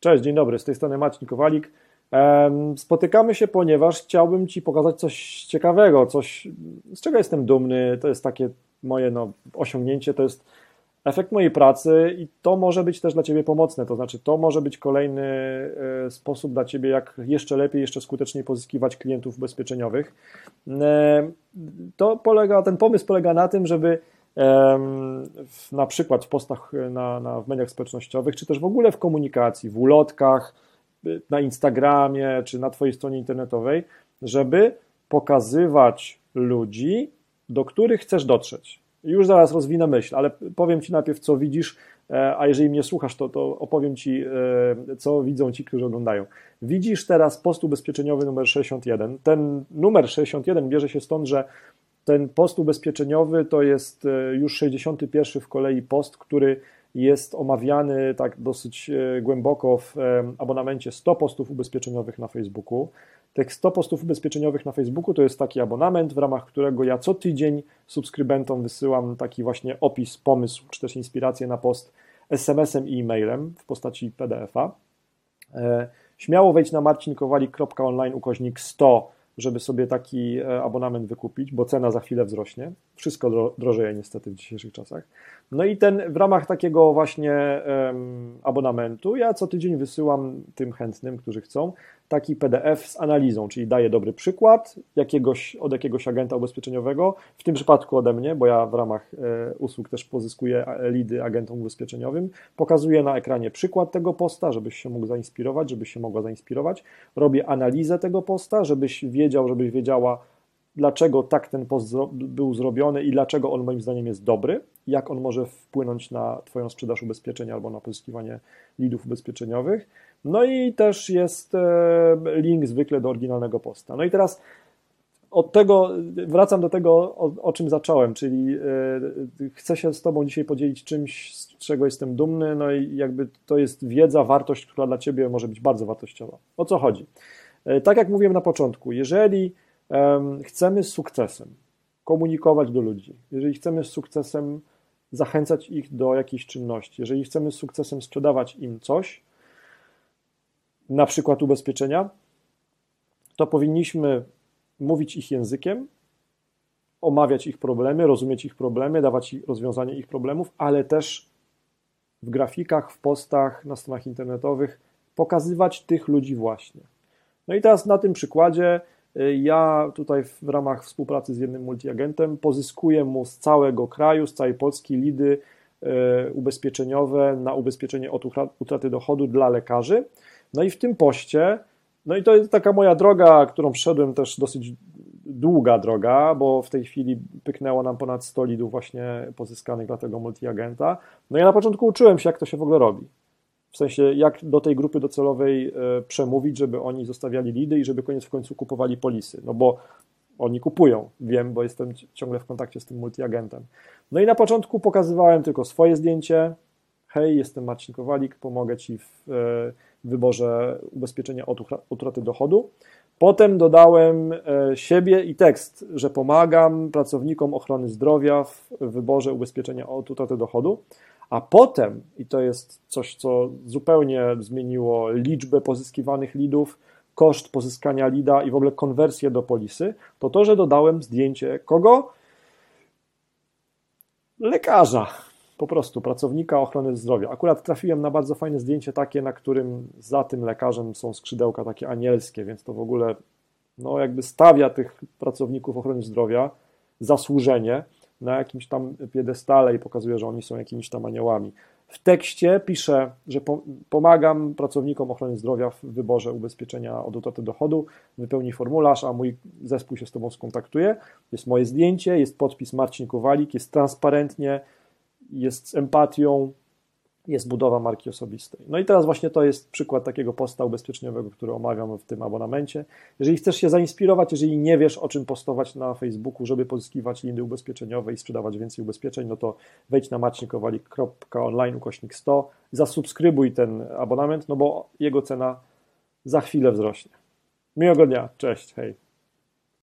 Cześć, dzień dobry, z tej strony Maciej Kowalik. Spotykamy się, ponieważ chciałbym Ci pokazać coś ciekawego, coś, z czego jestem dumny. To jest takie moje no, osiągnięcie, to jest efekt mojej pracy i to może być też dla Ciebie pomocne. To znaczy, to może być kolejny e, sposób dla Ciebie, jak jeszcze lepiej, jeszcze skuteczniej pozyskiwać klientów ubezpieczeniowych. E, to polega, ten pomysł polega na tym, żeby na przykład w postach na, na, w mediach społecznościowych, czy też w ogóle w komunikacji, w ulotkach, na Instagramie, czy na Twojej stronie internetowej, żeby pokazywać ludzi, do których chcesz dotrzeć. Już zaraz rozwinę myśl, ale powiem Ci najpierw, co widzisz, e, a jeżeli mnie słuchasz, to, to opowiem Ci, e, co widzą ci, którzy oglądają. Widzisz teraz post ubezpieczeniowy numer 61. Ten numer 61 bierze się stąd, że ten post ubezpieczeniowy to jest e, już 61 w kolei post, który jest omawiany tak dosyć e, głęboko w e, abonamencie 100 postów ubezpieczeniowych na Facebooku. Tych 100 postów ubezpieczeniowych na Facebooku to jest taki abonament, w ramach którego ja co tydzień subskrybentom wysyłam taki właśnie opis, pomysł czy też inspirację na post SMS-em i e-mailem w postaci PDF-a. Śmiało wejdź na marcinkowalik.online ukośnik 100 żeby sobie taki e, abonament wykupić, bo cena za chwilę wzrośnie. Wszystko drożeje niestety w dzisiejszych czasach. No i ten w ramach takiego właśnie um, abonamentu ja co tydzień wysyłam tym chętnym, którzy chcą, taki PDF z analizą, czyli daję dobry przykład jakiegoś, od jakiegoś agenta ubezpieczeniowego, w tym przypadku ode mnie, bo ja w ramach e, usług też pozyskuję lidy agentom ubezpieczeniowym, pokazuję na ekranie przykład tego posta, żebyś się mógł zainspirować, żebyś się mogła zainspirować, robię analizę tego posta, żebyś wiedział, żebyś wiedziała, dlaczego tak ten post był zrobiony i dlaczego on moim zdaniem jest dobry, jak on może wpłynąć na Twoją sprzedaż ubezpieczenia albo na pozyskiwanie lidów ubezpieczeniowych. No i też jest e, link zwykle do oryginalnego posta. No i teraz od tego wracam do tego, o, o czym zacząłem, czyli e, chcę się z Tobą dzisiaj podzielić czymś, z czego jestem dumny, no i jakby to jest wiedza, wartość, która dla Ciebie może być bardzo wartościowa. O co chodzi? E, tak jak mówiłem na początku, jeżeli chcemy z sukcesem komunikować do ludzi, jeżeli chcemy z sukcesem zachęcać ich do jakiejś czynności, jeżeli chcemy z sukcesem sprzedawać im coś, na przykład ubezpieczenia, to powinniśmy mówić ich językiem, omawiać ich problemy, rozumieć ich problemy, dawać rozwiązanie ich problemów, ale też w grafikach, w postach, na stronach internetowych pokazywać tych ludzi właśnie. No i teraz na tym przykładzie y, ja tutaj w ramach współpracy z jednym multiagentem pozyskuję mu z całego kraju, z całej Polski lidy y, ubezpieczeniowe na ubezpieczenie od utraty dochodu dla lekarzy. No i w tym poście, no i to jest taka moja droga, którą wszedłem też dosyć długa droga, bo w tej chwili pyknęło nam ponad 100 lidów właśnie pozyskanych dla tego multiagenta. No ja na początku uczyłem się, jak to się w ogóle robi. W sensie, jak do tej grupy docelowej e, przemówić, żeby oni zostawiali lidy i żeby koniec w końcu kupowali polisy. No bo oni kupują, wiem, bo jestem ciągle w kontakcie z tym multiagentem. No i na początku pokazywałem tylko swoje zdjęcie. Hej, jestem Marcin Kowalik, pomogę Ci w e, wyborze ubezpieczenia od utraty dochodu. Potem dodałem e, siebie i tekst, że pomagam pracownikom ochrony zdrowia w wyborze ubezpieczenia od utraty dochodu. A potem, i to jest coś, co zupełnie zmieniło liczbę pozyskiwanych lidów, koszt pozyskania lida i w ogóle konwersję do polisy, to to, że dodałem zdjęcie kogo? Lekarza po prostu pracownika ochrony zdrowia. Akurat trafiłem na bardzo fajne zdjęcie takie, na którym za tym lekarzem są skrzydełka takie anielskie, więc to w ogóle no jakby stawia tych pracowników ochrony zdrowia zasłużenie na jakimś tam piedestale i pokazuje, że oni są jakimiś tam aniołami. W tekście piszę, że pomagam pracownikom ochrony zdrowia w wyborze ubezpieczenia od utraty dochodu, wypełnij formularz, a mój zespół się z Tobą skontaktuje. Jest moje zdjęcie, jest podpis Marcin Kowalik, jest transparentnie, jest z empatią, jest budowa marki osobistej. No i teraz właśnie to jest przykład takiego posta ubezpieczeniowego, który omawiam w tym abonamencie. Jeżeli chcesz się zainspirować, jeżeli nie wiesz o czym postować na Facebooku, żeby pozyskiwać lindy ubezpieczeniowe i sprzedawać więcej ubezpieczeń, no to wejdź na macinkowalik.online ukośnik 100, zasubskrybuj ten abonament, no bo jego cena za chwilę wzrośnie. Miłego dnia, cześć, hej.